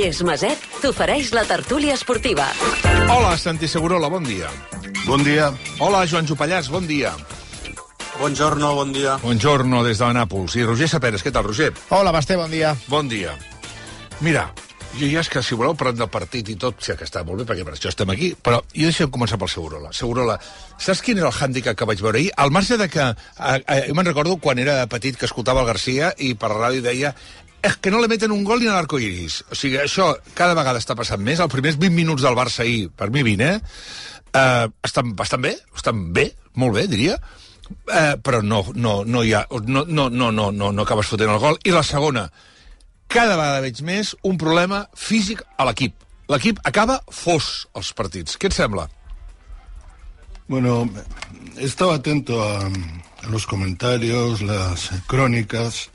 Vallès Maset t'ofereix la tertúlia esportiva. Hola, Santi Segurola, bon dia. Bon dia. Hola, Joan Jupallàs, bon dia. Buongiorno, bon dia. Buongiorno des de Nàpols. I Roger Saperes, què tal, Roger? Hola, Basté, bon dia. Bon dia. Mira, jo ja és que si voleu parlar del partit i tot, sé que està molt bé, perquè per això estem aquí, però jo deixo començar pel Segurola. Segurola, saps quin era el hàndicap que vaig veure ahir? Al marge de que... Eh, eh, jo me'n recordo quan era petit que escoltava el Garcia i per la ràdio deia és que no le meten un gol ni a l'arco iris. O sigui, això cada vegada està passant més. Els primers 20 minuts del Barça ahir, per mi 20, eh? Uh, estan bastant bé, estan bé, molt bé, diria, uh, però no, no, no hi ha... No, no, no, no, no, no acabes fotent el gol. I la segona, cada vegada veig més un problema físic a l'equip. L'equip acaba fos els partits. Què et sembla? Bueno, estaba atento a, a los comentarios, las crónicas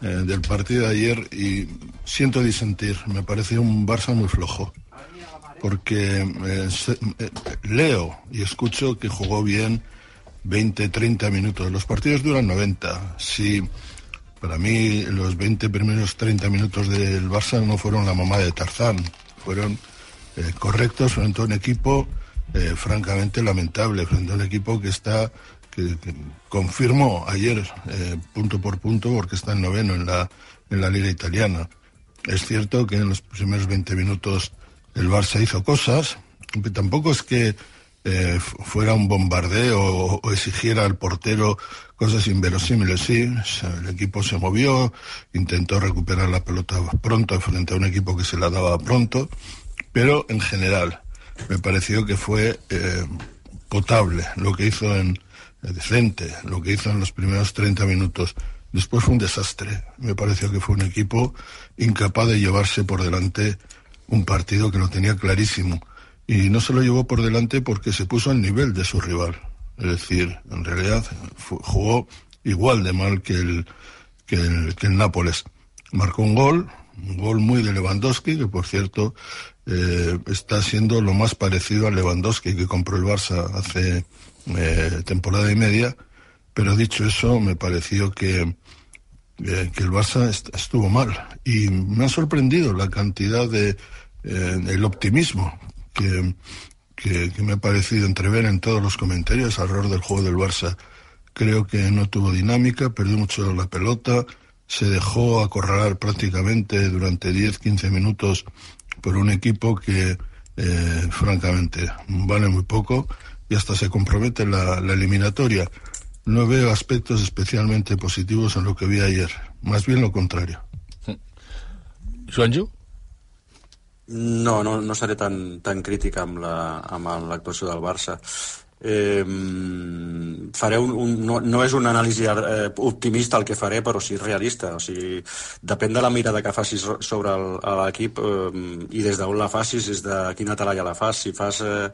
eh, del partido de ayer y siento disentir. Me pareció un Barça muy flojo. Porque eh, eh, leo y escucho que jugó bien 20, 30 minutos. Los partidos duran 90. Si para mí los 20 primeros 30 minutos del Barça no fueron la mamá de Tarzán. Fueron correctos frente a un equipo francamente lamentable, frente a un equipo que está que, que confirmó ayer eh, punto por punto porque está en noveno en la en la liga italiana. Es cierto que en los primeros 20 minutos el Barça hizo cosas, pero tampoco es que eh, fu- fuera un bombardeo o, exigiera al portero cosas inverosímiles. Sí, el equipo se movió, intentó recuperar la pelota pronto frente a un equipo que se la daba pronto, pero en general me pareció que fue eh, potable lo que hizo en decente, lo que hizo en los primeros 30 minutos. Después fue un desastre. Me pareció que fue un equipo incapaz de llevarse por delante un partido que lo tenía clarísimo. Y no se lo llevó por delante porque se puso al nivel de su rival. Es decir, en realidad fu- jugó igual de mal que el, que el, que el Nápoles. Marcó un gol, un gol muy de Lewandowski, que por cierto eh, está siendo lo más parecido al Lewandowski que compró el Barça hace eh, temporada y media. Pero dicho eso, me pareció que, eh, que el Barça est- estuvo mal. Y me ha sorprendido la cantidad de eh, el optimismo que, que, que me ha parecido entrever en todos los comentarios alrededor del juego del Barça. Creo que no tuvo dinámica, perdió mucho la pelota, se dejó acorralar prácticamente durante 10-15 minutos por un equipo que, eh, francamente, vale muy poco y hasta se compromete la, la eliminatoria. No veo aspectos especialmente positivos en lo que vi ayer, más bien lo contrario. Joanjo? No, no, no seré tan, tan crític amb la- amb l'actuació del Barça. Eh, faré un, un, no, no és una anàlisi eh, optimista el que faré, però sí realista. O sigui, depèn de la mirada que facis sobre l'equip eh, i des d'on la facis, des de quina talaia la fas. Si fas eh,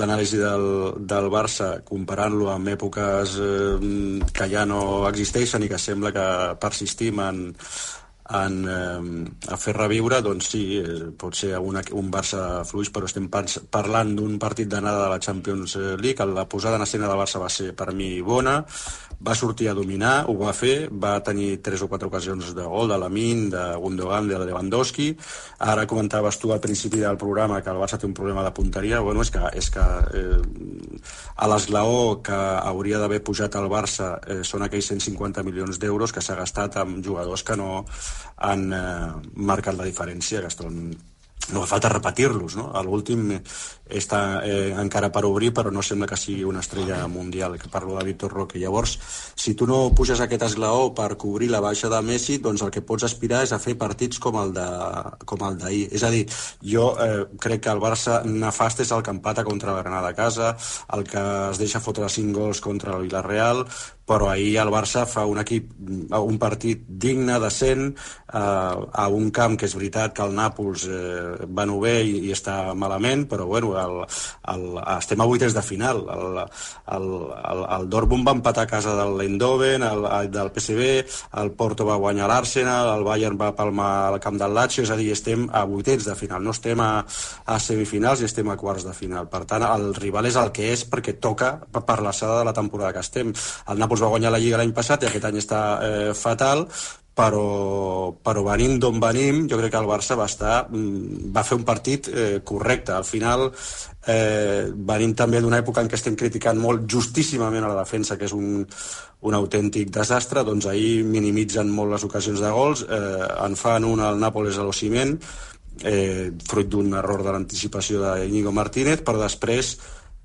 l'anàlisi del, del Barça comparant-lo amb èpoques eh, que ja no existeixen i que sembla que persistim en, en, eh, a fer reviure, doncs sí, eh, pot ser una, un Barça fluix, però estem par parlant d'un partit d'anada de la Champions League. La posada en escena del Barça va ser, per mi, bona, va sortir a dominar, ho va fer, va tenir tres o quatre ocasions de gol de Lamin, de Gundogan, de Lewandowski. Ara comentaves tu al principi del programa que el Barça té un problema de punteria. Bueno, és que, és que eh, a l'esglaó que hauria d'haver pujat al Barça eh, són aquells 150 milions d'euros que s'ha gastat amb jugadors que no han eh, marcat la diferència, que estan no fa falta repetir-los, no? L'últim està eh, encara per obrir, però no sembla que sigui una estrella mundial, que parlo de Vitor Roque. Llavors, si tu no puges aquest esglaó per cobrir la baixa de Messi, doncs el que pots aspirar és a fer partits com el de com el d'ahir. És a dir, jo eh, crec que el Barça nefast és el que empata contra la Granada a casa, el que es deixa fotre 5 gols contra el Villarreal, però ahir el Barça fa un equip, un partit digne, decent, eh, a un camp que és veritat que el Nàpols eh, va no bé i, i està malament, però bueno, el, el, estem a vuitens de final. El, el, el, el Dortmund va empatar a casa del Eindhoven, el, el del PSV, el Porto va guanyar l'Arsenal, el Bayern va palmar al camp del Lazio, és a dir, estem a vuitens de final, no estem a, a semifinals i estem a quarts de final. Per tant, el rival és el que és perquè toca per l'alçada de la temporada que estem. El Nàpols va guanyar la Lliga l'any passat i aquest any està eh, fatal, però, però venim d'on venim, jo crec que el Barça va, estar, mm, va fer un partit eh, correcte. Al final, eh, venim també d'una època en què estem criticant molt justíssimament a la defensa, que és un, un autèntic desastre, doncs ahir minimitzen molt les ocasions de gols, eh, en fan un al Nàpoles a l'Ociment, eh, fruit d'un error de l'anticipació d'Iñigo Martínez, però després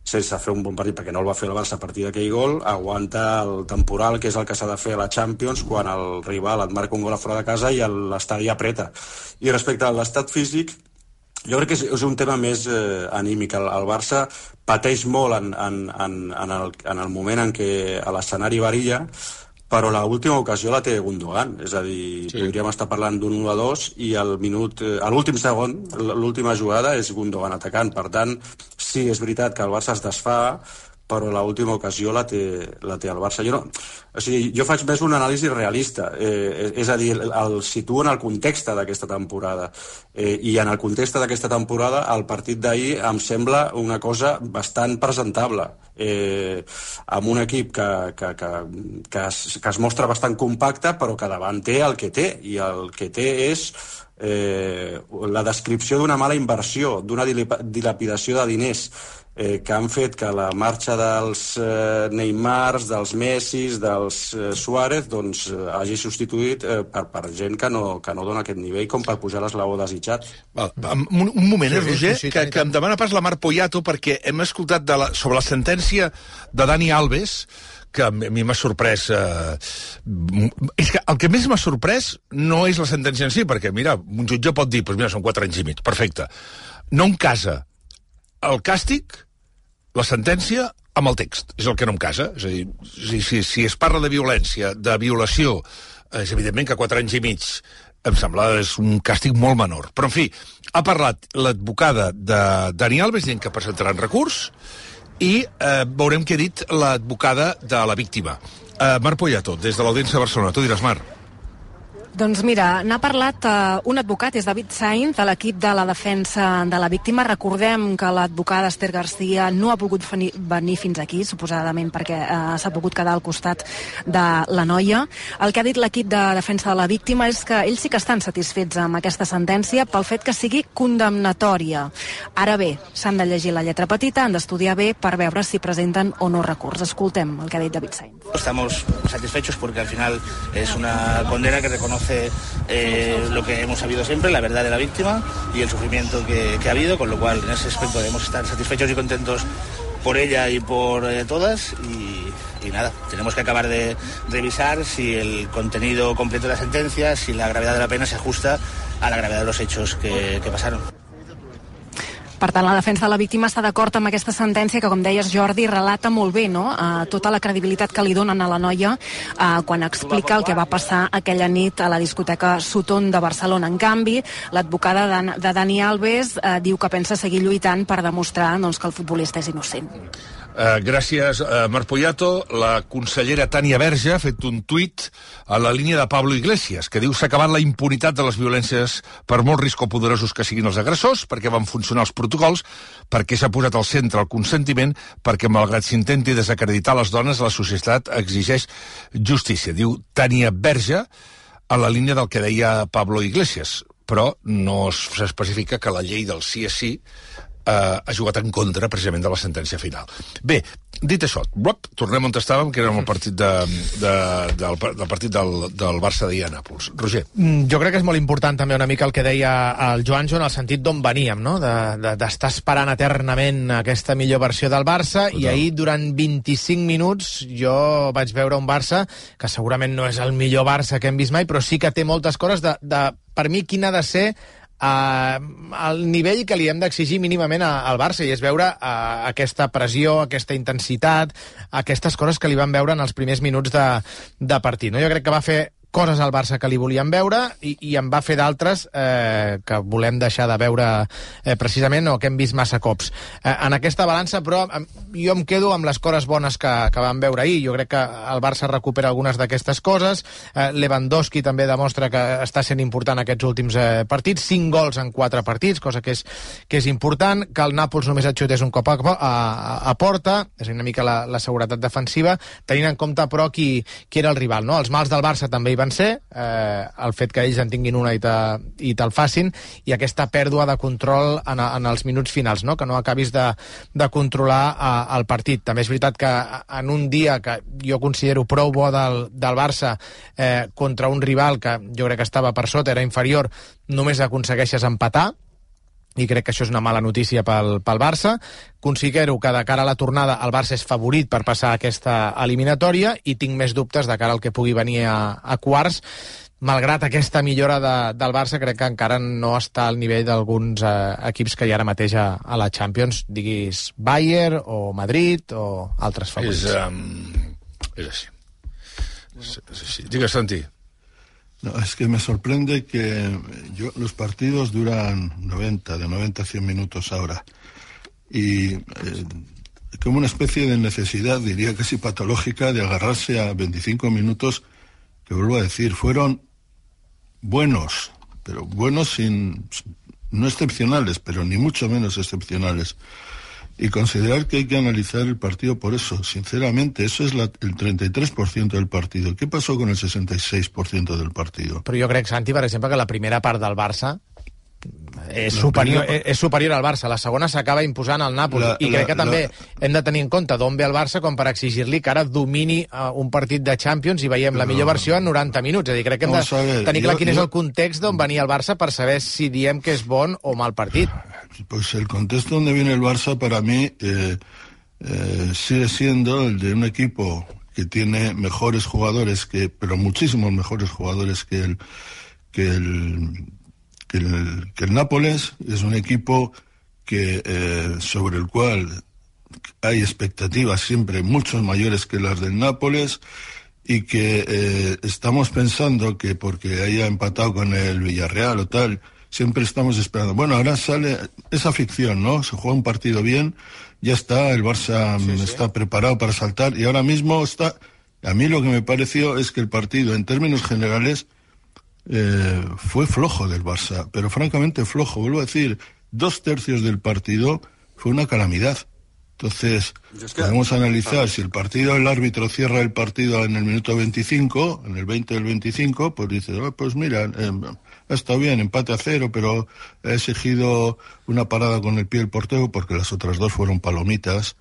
sense fer un bon partit, perquè no el va fer el Barça a partir d'aquell gol, aguanta el temporal, que és el que s'ha de fer a la Champions, quan el rival et marca un gol a fora de casa i l'estadi apreta. I respecte a l'estat físic, jo crec que és, és un tema més eh, anímic. El, el Barça pateix molt en, en, en, en, el, en el moment en què l'escenari varilla, però l última ocasió la té Gundogan, és a dir, sí. podríem estar parlant d'un 1 a 2 i al minut, eh, a l'últim segon, l'última jugada és Gundogan atacant, per tant, sí, és veritat que el Barça es desfà, però l'última ocasió la té, la té el Barça. Jo, no, o sigui, jo faig més una anàlisi realista, eh, és a dir, el, situo en el context d'aquesta temporada. Eh, I en el context d'aquesta temporada, el partit d'ahir em sembla una cosa bastant presentable. Eh, amb un equip que, que, que, que, es, que es mostra bastant compacte, però que davant té el que té, i el que té és eh, la descripció d'una mala inversió, d'una dilapidació de diners, eh, que han fet que la marxa dels eh, Neymars, dels Messis, dels eh, Suárez, doncs eh, hagi substituït eh, per, per gent que no, que no dona aquest nivell com per pujar l'esglaó desitjat. Val, un, un moment, eh, Roger, sí, sí, que, que em demana pas la Mar Poyato perquè hem escoltat de la, sobre la sentència de Dani Alves que a mi m'ha sorprès... Eh, és que el que més m'ha sorprès no és la sentència en si, perquè, mira, un jutge pot dir, doncs mira, són quatre anys i mig, perfecte. No en casa el càstig la sentència amb el text. És el que no em casa. És a dir, si, si, si es parla de violència, de violació, és evidentment que quatre anys i mig em sembla és un càstig molt menor. Però, en fi, ha parlat l'advocada de Dani Alves dient que presentaran recurs i eh, veurem què ha dit l'advocada de la víctima. Eh, Marc Poyato, des de l'Audiència de Barcelona. Tu diràs, Marc. Doncs mira, n'ha parlat uh, un advocat, és David Sainz, de l'equip de la defensa de la víctima. Recordem que l'advocada Esther Garcia no ha pogut venir fins aquí, suposadament perquè uh, s'ha pogut quedar al costat de la noia. El que ha dit l'equip de defensa de la víctima és que ells sí que estan satisfets amb aquesta sentència pel fet que sigui condemnatòria. Ara bé, s'han de llegir la lletra petita, han d'estudiar bé per veure si presenten o no recurs. Escoltem el que ha dit David Sainz. Estamos satisfechos porque al final es una condena que reconoce reconoce eh, lo que hemos sabido siempre, la verdad de la víctima y el sufrimiento que, ha habido, con lo cual en ese aspecto debemos estar satisfechos y contentos por ella y por eh, todas y, nada, tenemos que acabar de revisar si el contenido completo de la sentencia, si la gravedad de la pena se ajusta a la gravedad de los hechos que pasaron. Per tant, la defensa de la víctima està d'acord amb aquesta sentència que, com deies, Jordi, relata molt bé no? uh, tota la credibilitat que li donen a la noia uh, quan explica el que va passar aquella nit a la discoteca Sutton de Barcelona. En canvi, l'advocada de, de Dani Alves uh, diu que pensa seguir lluitant per demostrar doncs, que el futbolista és innocent. Uh, gràcies, uh, Marc Poyato. La consellera Tània Verge ha fet un tuit a la línia de Pablo Iglesias, que diu s'ha acabat la impunitat de les violències per molt riscopoderosos que siguin els agressors, perquè van funcionar els protocols, perquè s'ha posat al centre el consentiment, perquè malgrat s'intenti desacreditar les dones, la societat exigeix justícia. Diu Tània Verge a la línia del que deia Pablo Iglesias, però no s'especifica que la llei del sí és sí eh, ha jugat en contra precisament de la sentència final. Bé, dit això, blop, tornem on estàvem, que era el partit de, de, del, del partit del, del Barça a Nàpols. Roger. Mm, jo crec que és molt important també una mica el que deia el Joanjo en el sentit d'on veníem, no? d'estar de, de, esperant eternament aquesta millor versió del Barça Total. i ahir durant 25 minuts jo vaig veure un Barça que segurament no és el millor Barça que hem vist mai, però sí que té moltes coses de, de per mi quin ha de ser Uh, el nivell que li hem d'exigir mínimament al Barça i és veure uh, aquesta pressió, aquesta intensitat, aquestes coses que li van veure en els primers minuts de, de partit. No? Jo crec que va fer coses al Barça que li volien veure i, i en va fer d'altres eh, que volem deixar de veure eh, precisament o que hem vist massa cops. Eh, en aquesta balança, però, jo em quedo amb les coses bones que, que vam veure ahir. Jo crec que el Barça recupera algunes d'aquestes coses. Eh, Lewandowski també demostra que està sent important aquests últims eh, partits. Cinc gols en quatre partits, cosa que és, que és important. Que el Nàpols només et xutés un cop a, a, a porta, és una mica la, la seguretat defensiva, tenint en compte, però, qui, qui era el rival. No? Els mals del Barça també hi van deuen ser, eh, el fet que ells en tinguin una i, te, i te'l facin, i aquesta pèrdua de control en, en els minuts finals, no? que no acabis de, de controlar eh, el partit. També és veritat que en un dia que jo considero prou bo del, del Barça eh, contra un rival que jo crec que estava per sota, era inferior, només aconsegueixes empatar, i crec que això és una mala notícia pel, pel Barça. Considero que de cara a la tornada el Barça és favorit per passar aquesta eliminatòria i tinc més dubtes de cara al que pugui venir a, a quarts. Malgrat aquesta millora de, del Barça, crec que encara no està al nivell d'alguns eh, equips que hi ara mateix a, a la Champions, diguis Bayern o Madrid o altres favorits. És, um, és així. És, és així. Digues, Santi. Es que me sorprende que los partidos duran 90, de 90 a 100 minutos ahora. Y eh, como una especie de necesidad, diría casi patológica, de agarrarse a 25 minutos, que vuelvo a decir, fueron buenos, pero buenos sin, no excepcionales, pero ni mucho menos excepcionales y considerar que hay que analizar el partido por eso. Sinceramente, eso es la, el 33% del partido. ¿Qué pasó con el 66% del partido? Però jo crec, Santi, per exemple, que la primera part del Barça és superior, és superior al Barça. La segona s'acaba imposant al Nàpols. La- I crec la- que també la- hem de tenir en compte d'on ve el Barça com per exigir-li que ara domini uh, un partit de Champions i veiem la No. millor versió en 90 minuts. És a dir, crec que hem de a ver, tenir clar jo- quin és jo- el context d'on venia el Barça per saber si diem que és bon o mal partit. Pues el contexto donde viene el Barça para mí eh, eh, sigue siendo el de un equipo que tiene mejores jugadores que, pero muchísimos mejores jugadores que el que el que el, que el Nápoles es un equipo que eh, sobre el cual hay expectativas siempre mucho mayores que las del Nápoles y que eh, estamos pensando que porque haya empatado con el Villarreal o tal, siempre estamos esperando. Bueno, ahora sale esa ficción, ¿no? Se juega un partido bien, ya está, el Barça está preparado para saltar y ahora mismo está... A mí lo que me pareció es que el partido, en términos generales, eh, fue flojo del Barça, pero francamente flojo. Vuelvo a decir, dos tercios del partido fue una calamidad. Entonces, es que- podemos analizar si el partido, el árbitro cierra el partido en el minuto 25, en el 20 del 25, pues dice, "Ah, pues mira, eh, ha estado bien, empate a cero, pero ha exigido una parada con el pie el portero porque las otras dos fueron palomitas.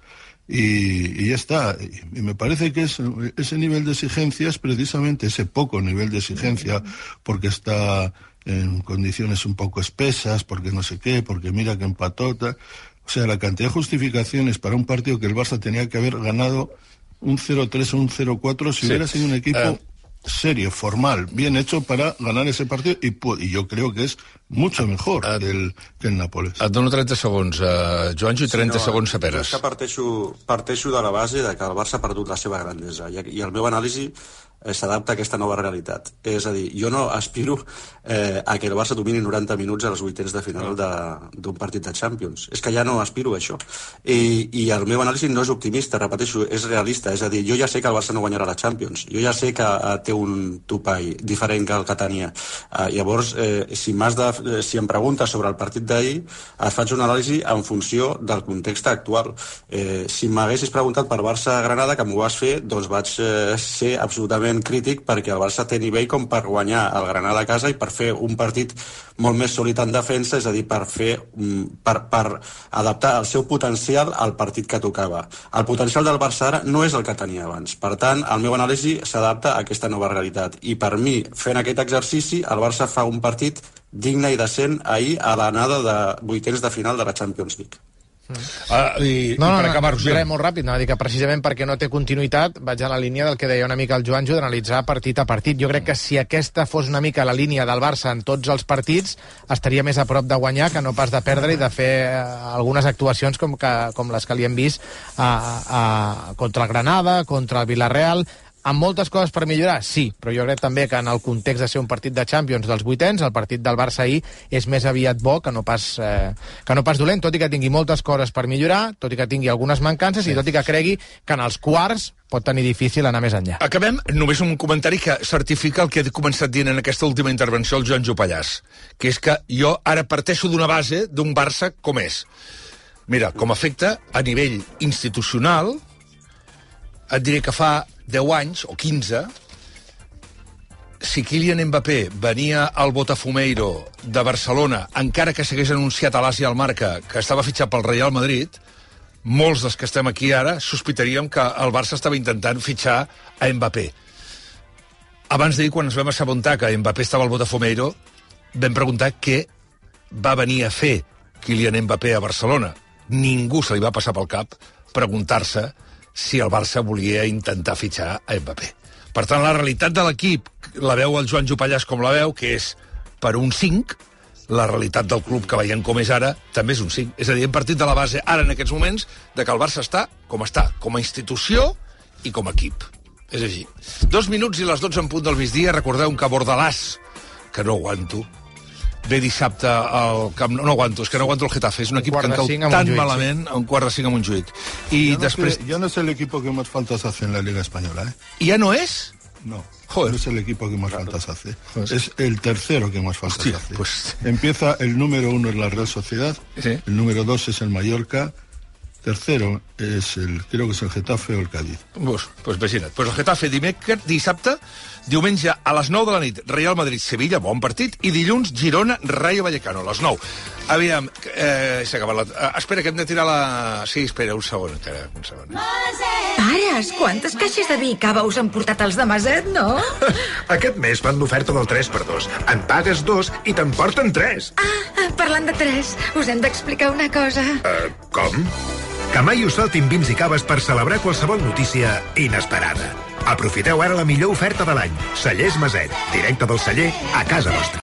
Y, y ya está. Y, me parece que es- ese nivel de exigencia es precisamente ese poco nivel de exigencia, porque está en condiciones un poco espesas, porque no sé qué, porque mira que empató. tal. O sea, la cantidad de justificaciones para un partido que el Barça tenía que haber ganado un 0-3 o un 0-4 si Sí. hubiera sido un equipo Eh. Serio, formal, bien hecho para ganar ese partido y, y yo creo que es mucho mejor Eh. que, el, que el Nápoles. Et dono 30 segons, uh, Joanjo, i 30 no, segons a Peres. És que parteixo, parteixo de la base de que el Barça ha perdut la seva grandesa i, i el meu anàlisi s'adapta a aquesta nova realitat. És a dir, jo no aspiro eh, a que el Barça domini 90 minuts als vuitens de final de- d'un partit de Champions. És que ja no aspiro a això. I, I el meu anàlisi no és optimista, repeteixo, és realista. És a dir, jo ja sé que el Barça no guanyarà la Champions. Jo ja sé que eh, té un topall diferent que el que tenia. Eh, llavors, eh, si, de, eh, si em preguntes sobre el partit d'ahir, et faig una anàlisi en funció del context actual. Eh, si m'haguessis preguntat per Barça-Granada, que m'ho vas fer, doncs vaig eh, ser absolutament crític perquè el Barça té nivell com per guanyar el Granada a casa i per fer un partit molt més sòlid en defensa, és a dir, per fer mm, per, per adaptar el seu potencial al partit que tocava. El potencial del Barça ara no és el que tenia abans. Per tant, el meu anàlisi s'adapta a aquesta nova realitat. I per mi, fent aquest exercici, el Barça fa un partit digne i decent ahir a l'anada de vuitens de final de la Champions League. Ah, i, No, i no, per no, acabar, Roger. res, molt ràpid. Anava a dir que precisament perquè no té continuïtat vaig a la línia del que deia una mica el Joanjo d'analitzar partit a partit. Jo crec que si aquesta fos una mica la línia del Barça en tots els partits, estaria més a prop de guanyar que no pas de perdre i de fer eh, algunes actuacions com, que, com les que li hem vist a, a, contra el Granada, contra el Villarreal, amb moltes coses per millorar, sí, però jo crec també que en el context de ser un partit de Champions dels vuitens, el partit del Barça ahir és més aviat bo que no pas, eh, que no pas dolent, tot i que tingui moltes coses per millorar, tot i que tingui algunes mancances sí. i tot i que cregui que en els quarts pot tenir difícil anar més enllà. Acabem només un comentari que certifica el que he començat dient en aquesta última intervenció el Joan Jopallàs, que és que jo ara parteixo d'una base d'un Barça com és. Mira, com afecta a nivell institucional, et diré que fa 10 anys o 15 si Kylian Mbappé venia al Botafumeiro de Barcelona, encara que s'hagués anunciat a l'Àsia al Marca que estava fitxat pel Real Madrid, molts dels que estem aquí ara sospitaríem que el Barça estava intentant fitxar a Mbappé. Abans d'ahir, quan ens vam assabentar que Mbappé estava al Botafumeiro, vam preguntar què va venir a fer Kylian Mbappé a Barcelona. Ningú se li va passar pel cap preguntar-se si el Barça volia intentar fitxar a Mbappé. Per tant, la realitat de l'equip la veu el Joan Jupallàs com la veu, que és per un 5, la realitat del club que veiem com és ara també és un 5. És a dir, hem partit de la base ara en aquests moments de que el Barça està com està, com a institució i com a equip. És així. Dos minuts i les 12 en punt del migdia. Recordeu que Bordalàs, que no aguanto, ve dissabte al Camp Nou. No aguanto, és que no aguanto el Getafe. És un equip quart que de em cau cinc a tan Montjuïc, malament, a un quart de cinc a Montjuïc. I Yo no, després... sé, yo no es el equipo que más faltas hace en la Liga Española, ¿eh? Ja no és? No. Joder. No es el equipo que más faltas hace. Pues- Es el tercero que más faltas Hostia, hace. pues- Empieza el número uno es la Real Sociedad, Sí. el número dos es el Mallorca, tercero es el, creo que es el Getafe o el Cádiz. Pues, pues imagina't. Pues el Getafe dimecres, dissabte, diumenge a les 9 de la nit, Real Madrid-Sevilla, bon partit, i dilluns Girona, Rayo Vallecano, a les 9. Aviam, eh, s'ha acabat la... Eh, espera, que hem de tirar la... Sí, espera, un segon, encara, un segon. Pares, quantes caixes de vi i cava us han portat els de Maset, no? Aquest mes fan l'oferta del 3x2. En pagues dos i te'n porten 3. Ah, parlant de tres, us hem d'explicar una cosa. Uh, com? Que mai us saltin vins i caves per celebrar qualsevol notícia inesperada. Aprofiteu ara la millor oferta de l'any. Cellers Maset, directe del celler a casa vostra.